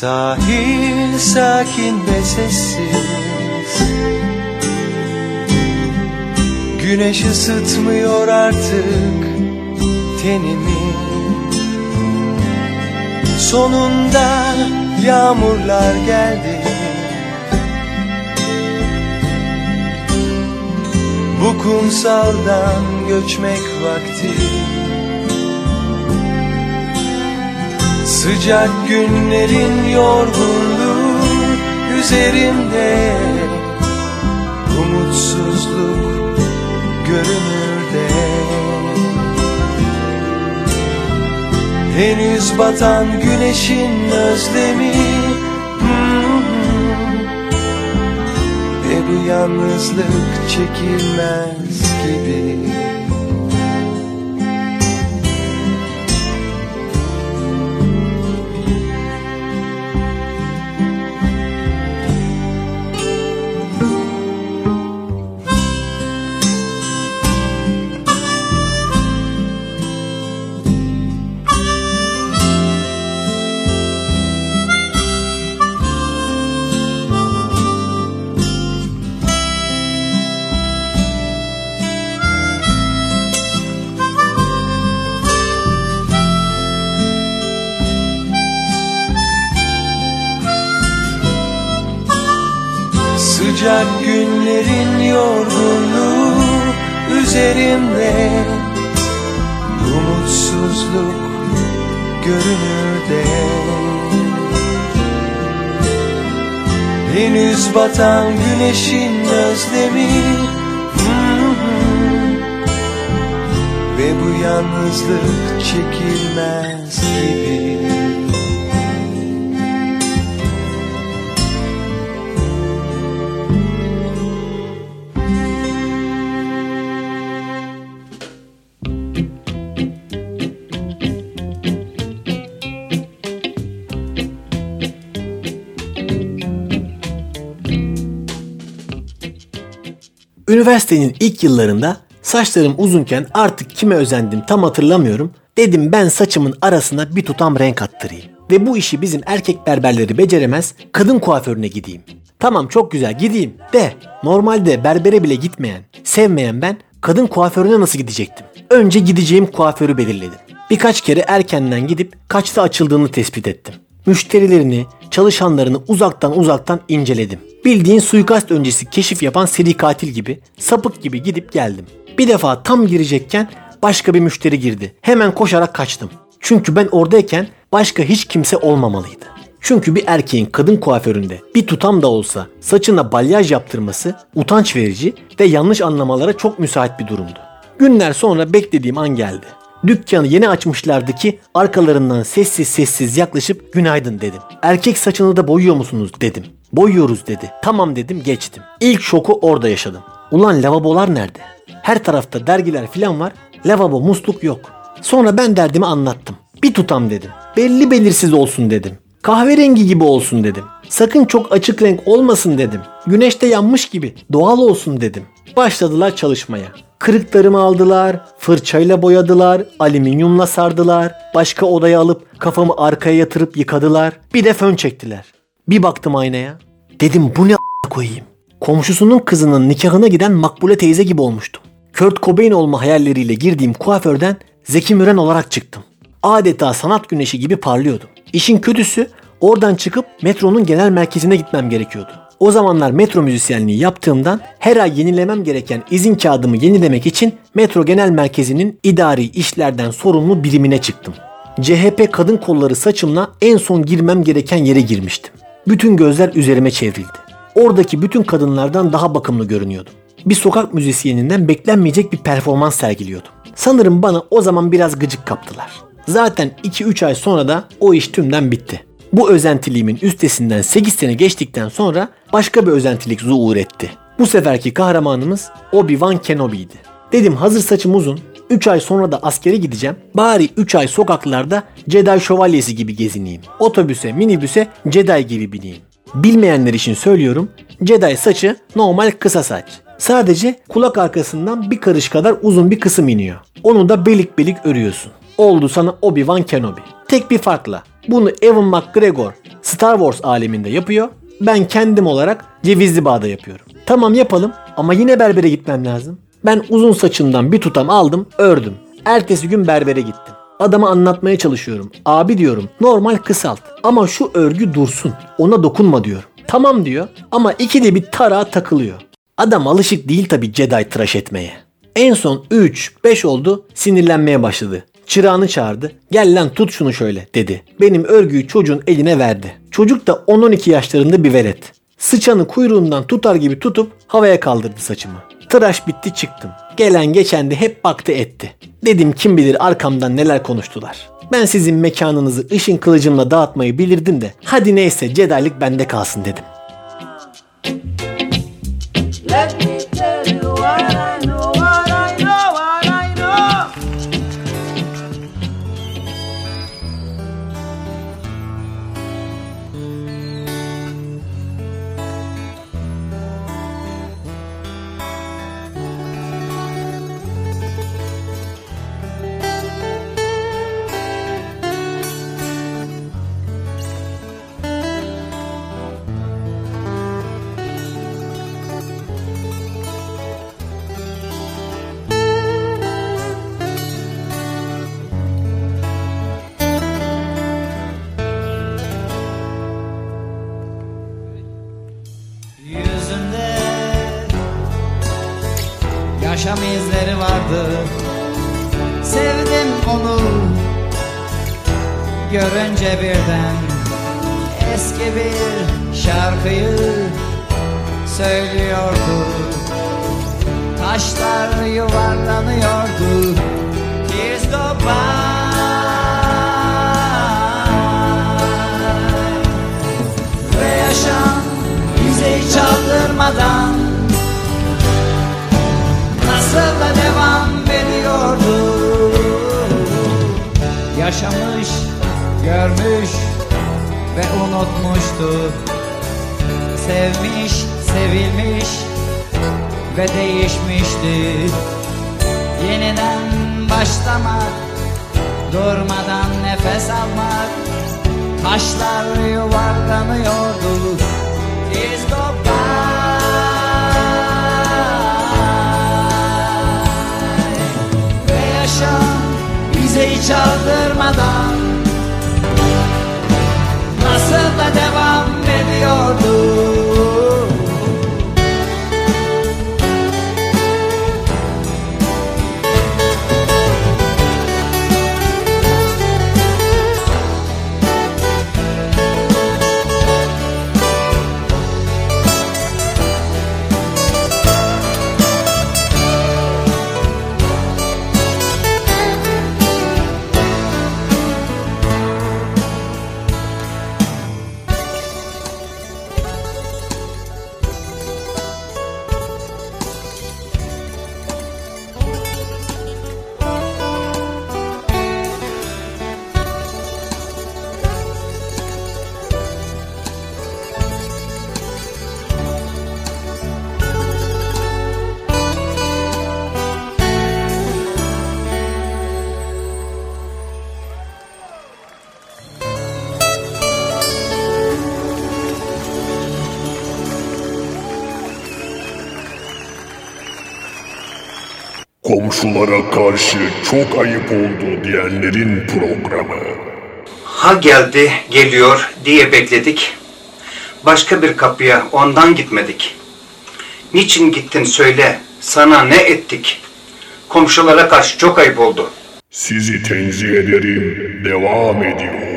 Sahil sakin ve sessiz. Güneş ısıtmıyor artık tenimi. Sonunda yağmurlar geldi. Bu kumsaldan göçmek vakti Sıcak günlerin yorgunluğu üzerimde Umutsuzluk görünür de Henüz batan güneşin özlemi. Ve bu yalnızlık çekilmez gibi
batan güneşin özlemi. Ve bu yalnızlık çekilmez gibi
Üniversitenin ilk yıllarında saçlarım uzunken artık kime özendim tam hatırlamıyorum. Dedim ben saçımın arasına bir tutam renk attırayım. Ve bu işi bizim erkek berberleri beceremez, kadın kuaförüne gideyim. Tamam çok güzel gideyim de normalde berbere bile gitmeyen, sevmeyen ben kadın kuaförüne nasıl gidecektim? Önce gideceğim kuaförü belirledim. Birkaç kere erkenden gidip kaçta açıldığını tespit ettim. Müşterilerini, çalışanlarını uzaktan uzaktan inceledim. Bildiğin suikast öncesi keşif yapan seri katil gibi, sapık gibi gidip geldim. Bir defa tam girecekken başka bir müşteri girdi. Hemen koşarak kaçtım. Çünkü ben oradayken başka hiç kimse olmamalıydı. Çünkü bir erkeğin kadın kuaföründe bir tutam da olsa saçına balyaj yaptırması utanç verici ve yanlış anlamalara çok müsait bir durumdu. Günler sonra beklediğim an geldi. Dükkanı yeni açmışlardı ki arkalarından sessiz sessiz yaklaşıp günaydın dedim. Erkek saçını da boyuyor musunuz dedim. Boyuyoruz dedi. Tamam dedim geçtim. İlk şoku orada yaşadım. Ulan lavabolar nerede? Her tarafta dergiler filan var. Lavabo musluk yok. Sonra ben derdimi anlattım. Bir tutam dedim. Belli belirsiz olsun dedim. Kahverengi gibi olsun dedim. Sakın çok açık renk olmasın dedim. Güneşte yanmış gibi doğal olsun dedim. Başladılar çalışmaya. Kırıklarımı aldılar, fırçayla boyadılar, alüminyumla sardılar, başka odaya alıp kafamı arkaya yatırıp yıkadılar. Bir de fön çektiler. Bir baktım aynaya. Dedim bu ne koyayım. Komşusunun kızının nikahına giden Makbule teyze gibi olmuştum. Kurt Cobain olma hayalleriyle girdiğim kuaförden Zeki Müren olarak çıktım. Adeta sanat güneşi gibi parlıyordum. İşin kötüsü oradan çıkıp metronun genel merkezine gitmem gerekiyordu. O zamanlar metro müzisyenliği yaptığımdan her ay yenilemem gereken izin kağıdımı yenilemek için metro genel merkezinin idari işlerden sorumlu birimine çıktım. CHP kadın kolları saçımla en son girmem gereken yere girmiştim. Bütün gözler üzerime çevrildi. Oradaki bütün kadınlardan daha bakımlı görünüyordum. Bir sokak müzisyeninden beklenmeyecek bir performans sergiliyordum. Sanırım bana o zaman biraz gıcık kaptılar. Zaten 2-3 ay sonra da o iş tümden bitti. Bu özentiliğimin üstesinden 8 sene geçtikten sonra başka bir özentilik zuhur etti. Bu seferki kahramanımız Obi-Wan Kenobi'ydi. Dedim hazır saçım uzun, 3 ay sonra da askere gideceğim. Bari 3 ay sokaklarda Jedi şövalyesi gibi gezineyim. Otobüse, minibüse Jedi gibi bineyim. Bilmeyenler için söylüyorum. Jedi saçı normal kısa saç. Sadece kulak arkasından bir karış kadar uzun bir kısım iniyor. Onu da belik belik örüyorsun. Oldu sana Obi-Wan Kenobi. Tek bir farkla. Bunu Evan McGregor Star Wars aleminde yapıyor. Ben kendim olarak Cevizli Bağ'da yapıyorum. Tamam yapalım ama yine berbere gitmem lazım. Ben uzun saçından bir tutam aldım, ördüm. Ertesi gün berbere gittim. Adama anlatmaya çalışıyorum. Abi diyorum normal kısalt ama şu örgü dursun. Ona dokunma diyorum. Tamam diyor ama ikide bir tarağa takılıyor. Adam alışık değil tabi Jedi tıraş etmeye. En son 3-5 oldu sinirlenmeye başladı. Çırağını çağırdı. Gel lan tut şunu şöyle dedi. Benim örgüyü çocuğun eline verdi. Çocuk da 10-12 yaşlarında bir velet. Sıçanı kuyruğundan tutar gibi tutup havaya kaldırdı saçımı. Tıraş bitti çıktım. Gelen geçen de hep baktı etti. Dedim kim bilir arkamdan neler konuştular. Ben sizin mekanınızı ışın kılıcımla dağıtmayı bilirdim de hadi neyse Jedi'lik bende kalsın dedim.
Görünce birden unutmuştu. Sevmiş, sevilmiş ve değişmişti. Yeniden başlamak, durmadan nefes almak Taşlar yuvarlanıyordu. Ve yaşam bize hiç aldırmadan Nasıl devam ediyordu
Komşulara karşı çok ayıp oldu diyenlerin programı.
Ha geldi, geliyor diye bekledik. Başka bir kapıya ondan gitmedik. Niçin gittin söyle, sana ne ettik? Komşulara karşı çok ayıp oldu.
Sizi tenzih ederim, devam ediyor.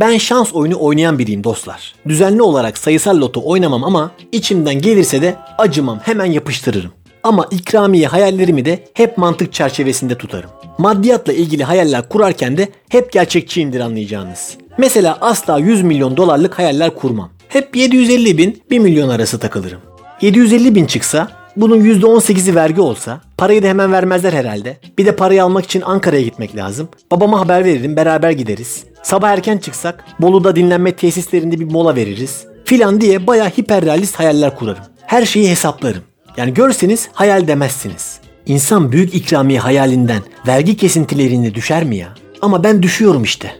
Ben şans oyunu oynayan biriyim dostlar. Düzenli olarak sayısal loto oynamam ama içimden gelirse de acımam hemen yapıştırırım. Ama ikramiye hayallerimi de hep mantık çerçevesinde tutarım. Maddiyatla ilgili hayaller kurarken de hep gerçekçiyimdir anlayacağınız. Mesela asla 100 milyon dolarlık hayaller kurmam. Hep 750 bin 1 milyon arası takılırım. 750 bin çıksa bunun %18'i vergi olsa parayı da hemen vermezler herhalde. Bir de parayı almak için Ankara'ya gitmek lazım. Babama haber veririm beraber gideriz. Sabah erken çıksak Bolu'da dinlenme tesislerinde bir mola veririz. Filan diye baya hiperrealist hayaller kurarım. Her şeyi hesaplarım. Yani görseniz hayal demezsiniz. İnsan büyük ikramiye hayalinden vergi kesintilerini düşer mi ya? Ama ben düşüyorum işte.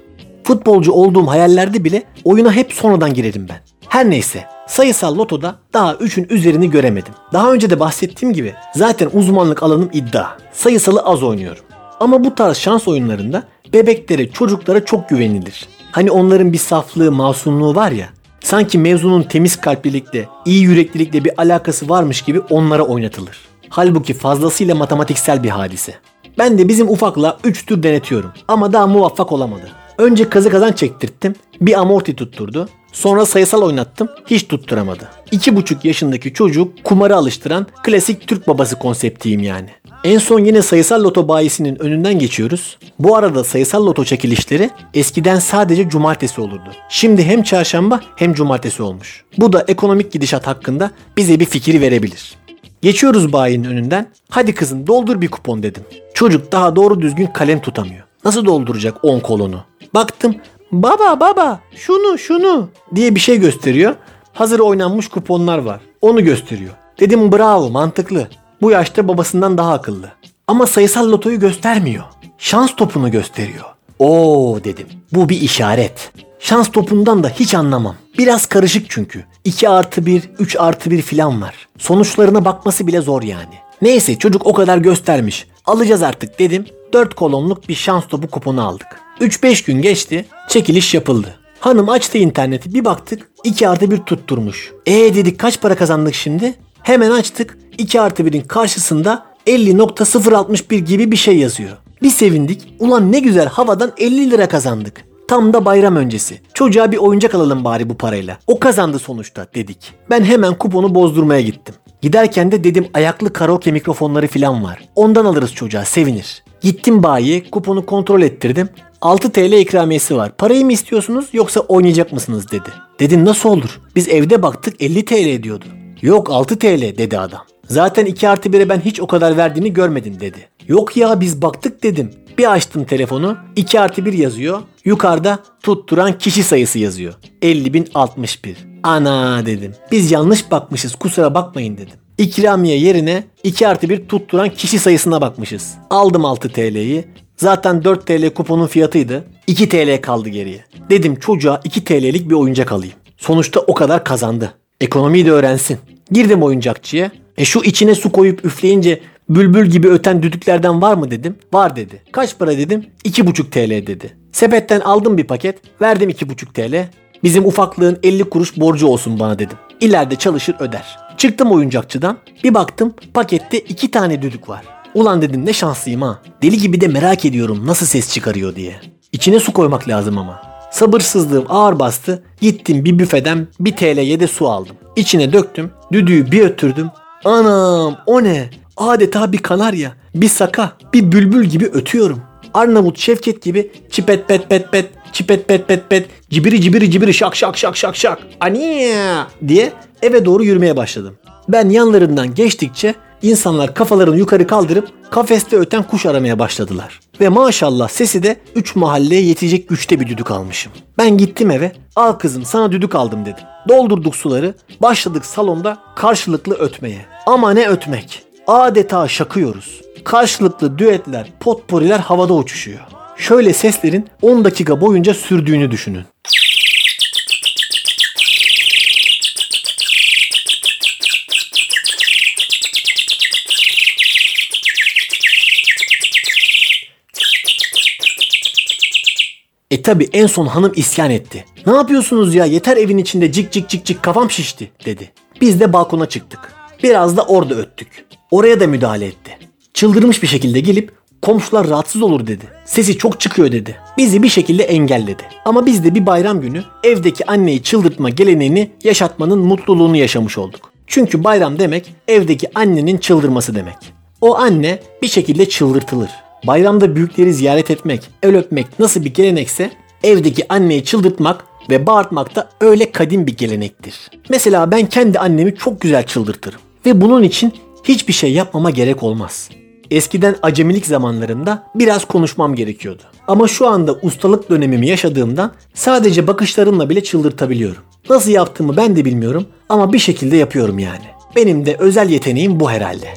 Futbolcu olduğum hayallerde bile oyuna hep sonradan girerim ben. Her neyse sayısal lotoda daha 3'ün üzerini göremedim. Daha önce de bahsettiğim gibi zaten uzmanlık alanım iddia. Sayısalı az oynuyorum. Ama bu tarz şans oyunlarında bebeklere, çocuklara çok güvenilir. Hani onların bir saflığı, masumluğu var ya. Sanki mevzunun temiz kalplilikle, iyi yüreklilikle bir alakası varmış gibi onlara oynatılır. Halbuki fazlasıyla matematiksel bir hadise. Ben de bizim ufakla 3 tür denetiyorum ama daha muvaffak olamadı. Önce kazı kazan çektirttim, bir amorti tutturdu. Sonra sayısal oynattım, hiç tutturamadı. 2,5 yaşındaki çocuk kumarı alıştıran klasik Türk babası konseptiyim yani. En son yine sayısal loto bayisinin önünden geçiyoruz. Bu arada sayısal loto çekilişleri eskiden sadece cumartesi olurdu. Şimdi hem çarşamba hem cumartesi olmuş. Bu da ekonomik gidişat hakkında bize bir fikir verebilir. Geçiyoruz bayinin önünden. Hadi kızım doldur bir kupon dedim. Çocuk daha doğru düzgün kalem tutamıyor. Nasıl dolduracak 10 kolonu? Baktım baba baba şunu şunu diye bir şey gösteriyor. Hazır oynanmış kuponlar var. Onu gösteriyor. Dedim bravo mantıklı. Bu yaşta babasından daha akıllı. Ama sayısal lotoyu göstermiyor. Şans topunu gösteriyor. Oo dedim. Bu bir işaret. Şans topundan da hiç anlamam. Biraz karışık çünkü. 2 artı 1, 3 artı 1 filan var. Sonuçlarına bakması bile zor yani. Neyse çocuk o kadar göstermiş. Alacağız artık dedim. 4 kolonluk bir şans topu kuponu aldık. 3-5 gün geçti. Çekiliş yapıldı. Hanım açtı interneti bir baktık 2 artı 1 tutturmuş. E dedik kaç para kazandık şimdi? Hemen açtık 2 artı 1'in karşısında 50.061 gibi bir şey yazıyor. Bir sevindik. Ulan ne güzel havadan 50 lira kazandık. Tam da bayram öncesi. Çocuğa bir oyuncak alalım bari bu parayla. O kazandı sonuçta dedik. Ben hemen kuponu bozdurmaya gittim. Giderken de dedim ayaklı karaoke mikrofonları falan var. Ondan alırız çocuğa sevinir. Gittim bayiye kuponu kontrol ettirdim. 6 TL ikramiyesi var. Parayı mı istiyorsunuz yoksa oynayacak mısınız dedi. Dedim nasıl olur? Biz evde baktık 50 TL diyordu. Yok 6 TL dedi adam. Zaten 2 artı 1'e ben hiç o kadar verdiğini görmedim dedi. Yok ya biz baktık dedim. Bir açtım telefonu 2 artı 1 yazıyor. Yukarıda tutturan kişi sayısı yazıyor. 50.061. Ana dedim. Biz yanlış bakmışız kusura bakmayın dedim. İkramiye yerine 2 artı 1 tutturan kişi sayısına bakmışız. Aldım 6 TL'yi. Zaten 4 TL kuponun fiyatıydı. 2 TL kaldı geriye. Dedim çocuğa 2 TL'lik bir oyuncak alayım. Sonuçta o kadar kazandı. Ekonomiyi de öğrensin. Girdim oyuncakçıya. E şu içine su koyup üfleyince bülbül gibi öten düdüklerden var mı dedim. Var dedi. Kaç para dedim. 2,5 TL dedi. Sepetten aldım bir paket. Verdim 2,5 TL. Bizim ufaklığın 50 kuruş borcu olsun bana dedim. İleride çalışır öder. Çıktım oyuncakçıdan. Bir baktım pakette 2 tane düdük var. Ulan dedim ne şanslıyım ha. Deli gibi de merak ediyorum nasıl ses çıkarıyor diye. İçine su koymak lazım ama. Sabırsızlığım ağır bastı. Gittim bir büfeden 1 TL'ye de su aldım. İçine döktüm. Düdüğü bir öttürdüm. Anam o ne? Adeta bir kanarya, bir saka, bir bülbül gibi ötüyorum. Arnavut Şevket gibi çipet pet pet pet, çipet pet pet pet, cibiri cibiri cibiri şak şak şak şak şak, aniya diye eve doğru yürümeye başladım. Ben yanlarından geçtikçe insanlar kafalarını yukarı kaldırıp kafeste öten kuş aramaya başladılar. Ve maşallah sesi de 3 mahalleye yetecek güçte bir düdük almışım. Ben gittim eve, al kızım sana düdük aldım dedim. Doldurduk suları, başladık salonda karşılıklı ötmeye. Ama ne ötmek? Adeta şakıyoruz. Karşılıklı düetler, potporiler havada uçuşuyor. Şöyle seslerin 10 dakika boyunca sürdüğünü düşünün. E tabi en son hanım isyan etti. Ne yapıyorsunuz ya yeter evin içinde cik cik cik cik kafam şişti dedi. Biz de balkona çıktık. Biraz da orada öttük. Oraya da müdahale etti. Çıldırmış bir şekilde gelip komşular rahatsız olur dedi. Sesi çok çıkıyor dedi. Bizi bir şekilde engelledi. Ama biz de bir bayram günü evdeki anneyi çıldırtma geleneğini yaşatmanın mutluluğunu yaşamış olduk. Çünkü bayram demek evdeki annenin çıldırması demek. O anne bir şekilde çıldırtılır. Bayramda büyükleri ziyaret etmek, el öpmek nasıl bir gelenekse evdeki anneyi çıldırtmak ve bağırtmak da öyle kadim bir gelenektir. Mesela ben kendi annemi çok güzel çıldırtırım ve bunun için hiçbir şey yapmama gerek olmaz. Eskiden acemilik zamanlarında biraz konuşmam gerekiyordu. Ama şu anda ustalık dönemimi yaşadığımdan sadece bakışlarımla bile çıldırtabiliyorum. Nasıl yaptığımı ben de bilmiyorum ama bir şekilde yapıyorum yani. Benim de özel yeteneğim bu herhalde.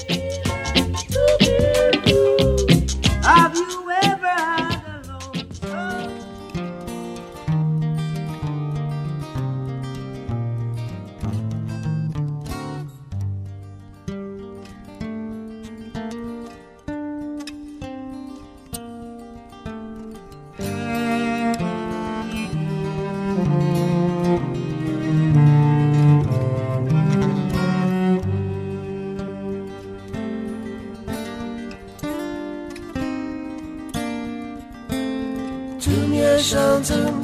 Tüm yaşantım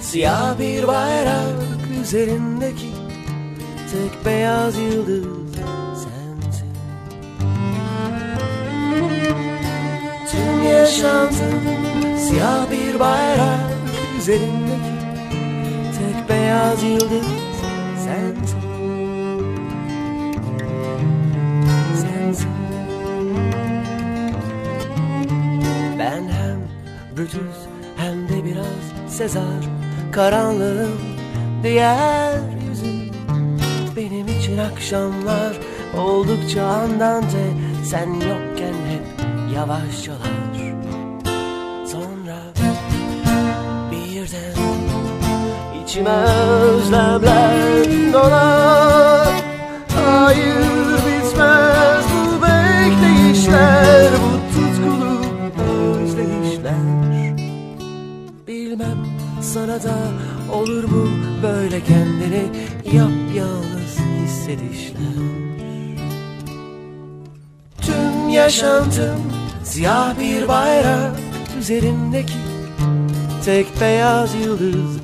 siyah bir bayrak üzerindeki tek beyaz yıldız sensin. Tüm yaşantım siyah bir bayrak üzerindeki tek beyaz yıldız sensin. Sensin. Ben hem Brutus Sezar Karanlığım diğer yüzüm. Benim için akşamlar oldukça andante. Sen yokken hep yavaşçalar Sonra birden içime özlemler dolar Sana da olur mu böyle kendini? Yapyalnız hissedişler Tüm yaşantım siyah bir bayrak üzerindeki tek beyaz yıldız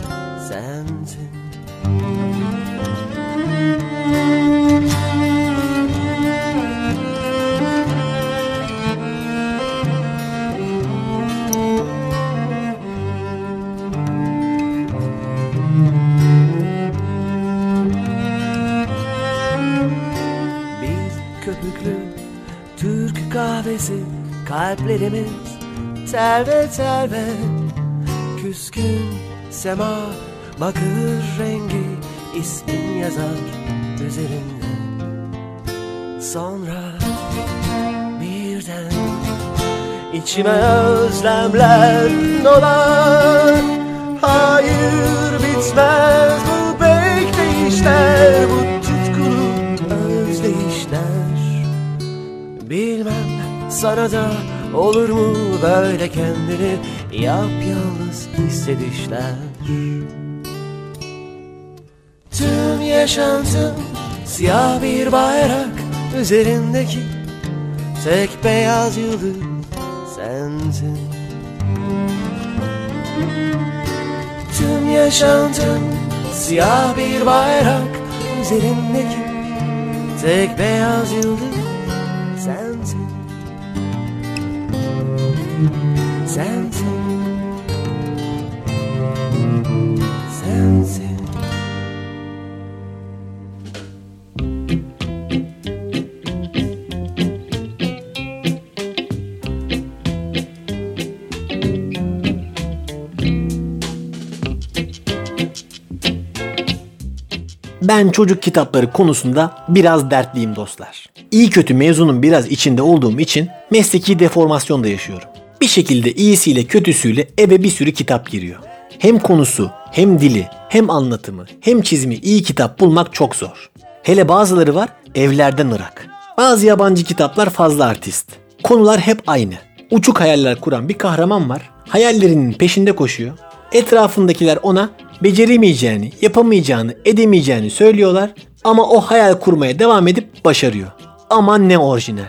Kahvesi kalplerimiz telve telve Küskün sema bakır rengi ismin yazar üzerinde. Sonra birden içime özlemler dolar. Hayır bitmez sana da olur mu böyle kendini? Yapyalnız hissedişler Tüm yaşantım siyah bir bayrak Üzerindeki tek beyaz yıldız sensin. Tüm yaşantım siyah bir bayrak Üzerindeki tek beyaz yıldız
Ben çocuk kitapları konusunda biraz dertliyim dostlar. İyi kötü mezunun biraz içinde olduğum için mesleki deformasyon da yaşıyorum. Bir şekilde iyisiyle kötüsüyle eve bir sürü kitap giriyor. Hem konusu, hem dili, hem anlatımı, hem çizimi iyi kitap bulmak çok zor. Hele bazıları var evlerden ırak. Bazı yabancı kitaplar fazla artist. Konular hep aynı. Uçuk hayaller kuran bir kahraman var. Hayallerinin peşinde koşuyor. Etrafındakiler ona beceremeyeceğini, yapamayacağını, edemeyeceğini söylüyorlar ama o hayal kurmaya devam edip başarıyor. Ama ne orijinal.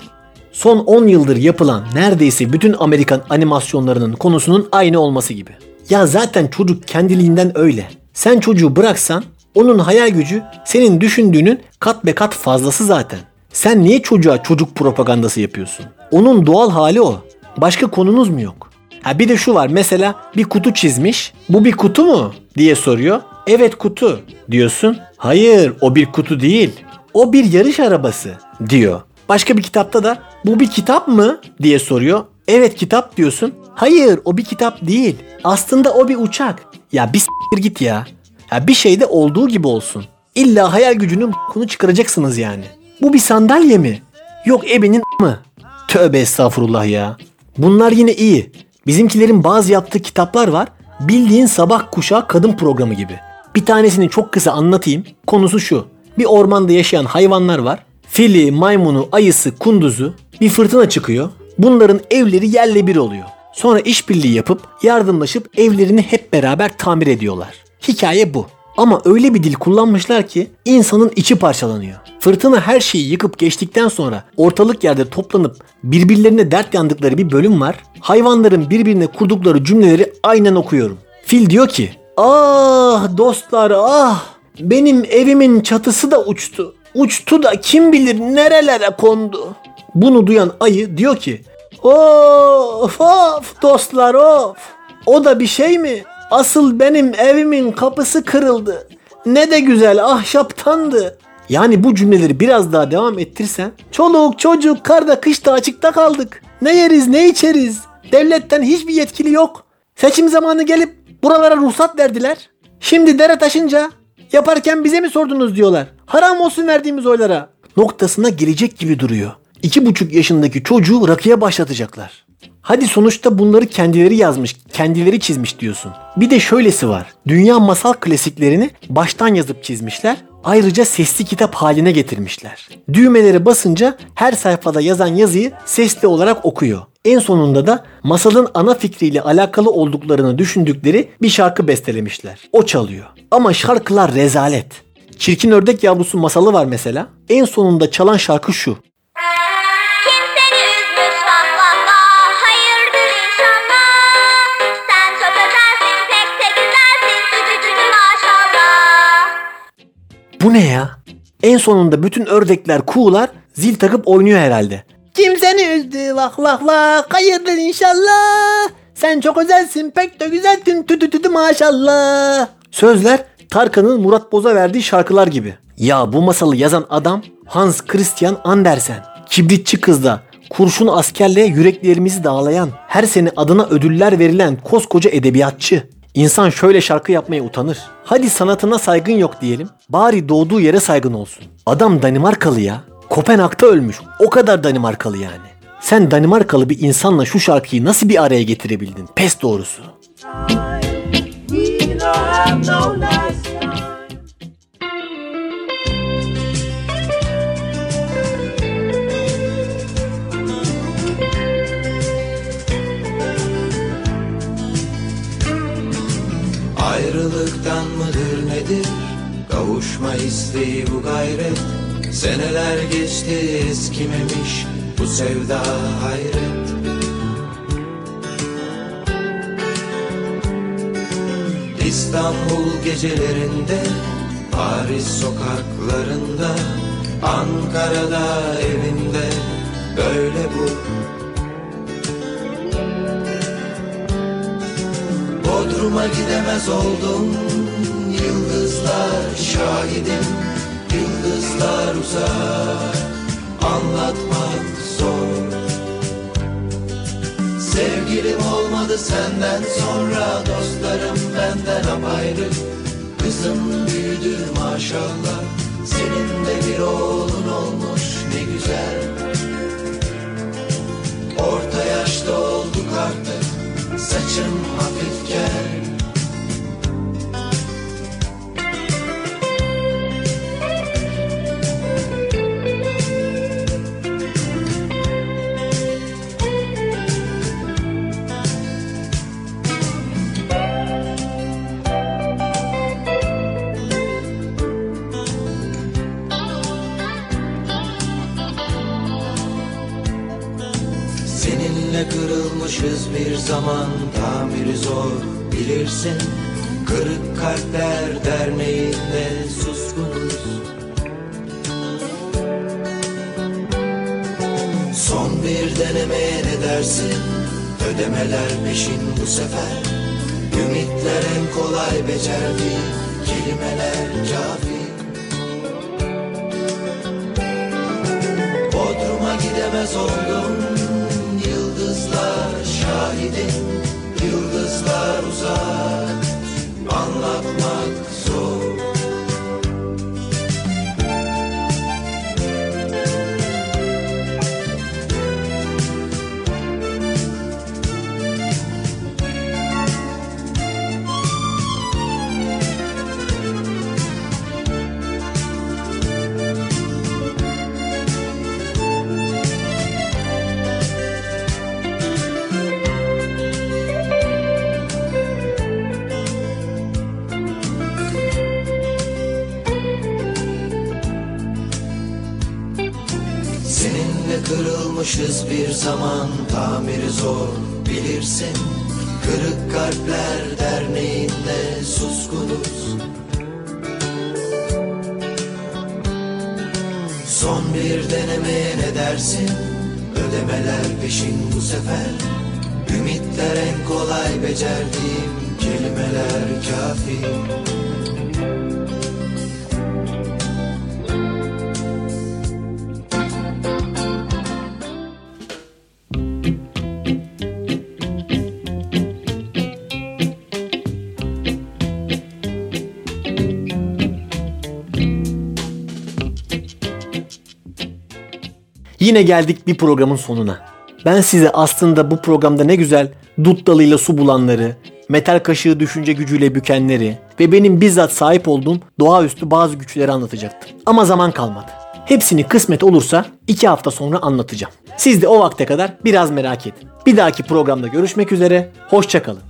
Son 10 yıldır yapılan neredeyse bütün Amerikan animasyonlarının konusunun aynı olması gibi. Ya zaten çocuk kendiliğinden öyle. Sen çocuğu bıraksan onun hayal gücü senin düşündüğünün kat be kat fazlası zaten. Sen niye çocuğa çocuk propagandası yapıyorsun? Onun doğal hali o. Başka konunuz mu yok? Ha bir de şu var mesela bir kutu çizmiş. Bu bir kutu mu? diye soruyor. Evet kutu diyorsun. Hayır o bir kutu değil. O bir yarış arabası diyor. Başka bir kitapta da bu bir kitap mı diye soruyor. Evet kitap diyorsun. Hayır o bir kitap değil. Aslında o bir uçak. Ya bir s**tir git ya. Ya bir şeyde olduğu gibi olsun. İlla hayal gücünün konu çıkaracaksınız yani. Bu bir sandalye mi? Yok ebenin mı? Tövbe estağfurullah ya. Bunlar yine iyi. Bizimkilerin bazı yaptığı kitaplar var. Bildiğin sabah kuşağı kadın programı gibi. Bir tanesini çok kısa anlatayım. Konusu şu. Bir ormanda yaşayan hayvanlar var. Fili, maymunu, ayısı, kunduzu. Bir fırtına çıkıyor. Bunların evleri yerle bir oluyor. Sonra işbirliği yapıp yardımlaşıp evlerini hep beraber tamir ediyorlar. Hikaye bu. Ama öyle bir dil kullanmışlar ki insanın içi parçalanıyor. Fırtına her şeyi yıkıp geçtikten sonra ortalık yerde toplanıp birbirlerine dert yandıkları bir bölüm var. Hayvanların birbirine kurdukları cümleleri aynen okuyorum. Fil diyor ki Ah dostlar ah benim evimin çatısı da uçtu. Uçtu da kim bilir nerelere kondu. Bunu duyan ayı diyor ki Of of dostlar of. O da bir şey mi? Asıl benim evimin kapısı kırıldı. Ne de güzel ahşaptandı. Yani bu cümleleri biraz daha devam ettirsen çoluk çocuk karda kışta açıkta kaldık. Ne yeriz ne içeriz. Devletten hiçbir yetkili yok. Seçim zamanı gelip buralara ruhsat verdiler. Şimdi dere taşınca yaparken bize mi sordunuz diyorlar. Haram olsun verdiğimiz oylara. Noktasına gelecek gibi duruyor. İki buçuk yaşındaki çocuğu rakıya başlatacaklar. Hadi sonuçta bunları kendileri yazmış, kendileri çizmiş diyorsun. Bir de şöylesi var. Dünya masal klasiklerini baştan yazıp çizmişler. Ayrıca sesli kitap haline getirmişler. Düğmeleri basınca her sayfada yazan yazıyı sesli olarak okuyor. En sonunda da masalın ana fikriyle alakalı olduklarını düşündükleri bir şarkı bestelemişler. O çalıyor. Ama şarkılar rezalet. Çirkin Ördek Yavrusu masalı var mesela. En sonunda çalan şarkı şu. Bu ne ya? En sonunda bütün ördekler kuğular zil takıp oynuyor herhalde. Kim seni üzdü vah vah vah hayırdır inşallah. Sen çok özelsin pek de güzelsin tü tü tü tü maşallah. Sözler Tarkan'ın Murat Boz'a verdiği şarkılar gibi. Ya bu masalı yazan adam Hans Christian Andersen. Kibritçi kızda kurşun askerle yüreklerimizi dağlayan, her sene adına ödüller verilen koskoca edebiyatçı. İnsan şöyle şarkı yapmaya utanır. Hadi sanatına saygın yok diyelim. Bari doğduğu yere saygın olsun. Adam Danimarkalı ya. Kopenhag'da ölmüş. O kadar Danimarkalı yani. Sen Danimarkalı bir insanla şu şarkıyı nasıl bir araya getirebildin? Pes doğrusu.
We don't have no
Ayrılıktan mıdır nedir? Kavuşma isteği bu gayret. Seneler geçti eskimemiş Bu sevda hayret. İstanbul gecelerinde Paris sokaklarında Ankara'da evinde Böyle bu Bodrum'a gidemez oldum. Yıldızlar şahidim. Yıldızlar uzak. Anlatmak zor. Sevgilim olmadı senden sonra. Dostlarım benden apayrı. Kızım büyüdü maşallah. Senin de bir oğlun olmuş ne güzel. Orta yaşta olduk artık Saçım hafif gel bilirsin. Kırık Kalpler Derneği'nde suskunuz. Son bir denemeye ne dersin? Ödemeler peşin bu sefer. Ümitler en kolay becerdi Kelimeler kafi Anlatmak
Yine geldik bir programın sonuna. Ben size aslında bu programda ne güzel dut dalıyla su bulanları, metal kaşığı düşünce gücüyle bükenleri ve benim bizzat sahip olduğum doğaüstü bazı güçleri anlatacaktım. Ama zaman kalmadı. Hepsini kısmet olursa 2 hafta sonra anlatacağım. Siz de o vakte kadar biraz merak edin. Bir dahaki programda görüşmek üzere. Hoşçakalın.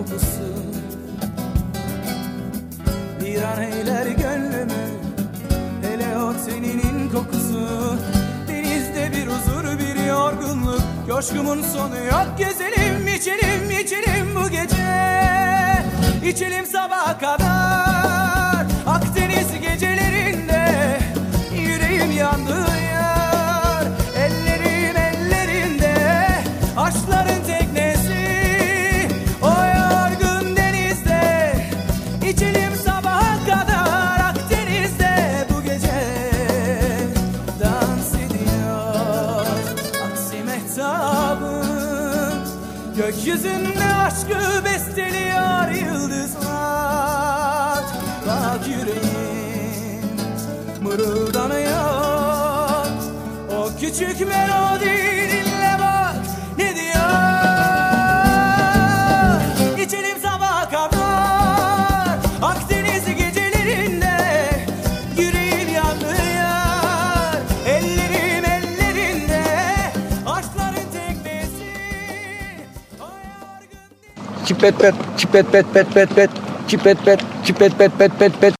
Kokusu. Bir an eyler gönlümü Hele o teninin kokusu. Denizde bir huzur bir yorgunluk. Coşkumun sonu yok gezelim içelim içelim bu gece. İçelim sabaha kadar Akdeniz gecelerinde. Yüreğim yandı küçük melodi dinle bak ne diyor? İçelim sabaha kadar Akdeniz gecelerinde Yüreğim yandı yar Ellerim ellerinde Aşkların teknesi
Çipet pet, çipet pet pet pet pet, çipet pet, çipet pet pet pet pet.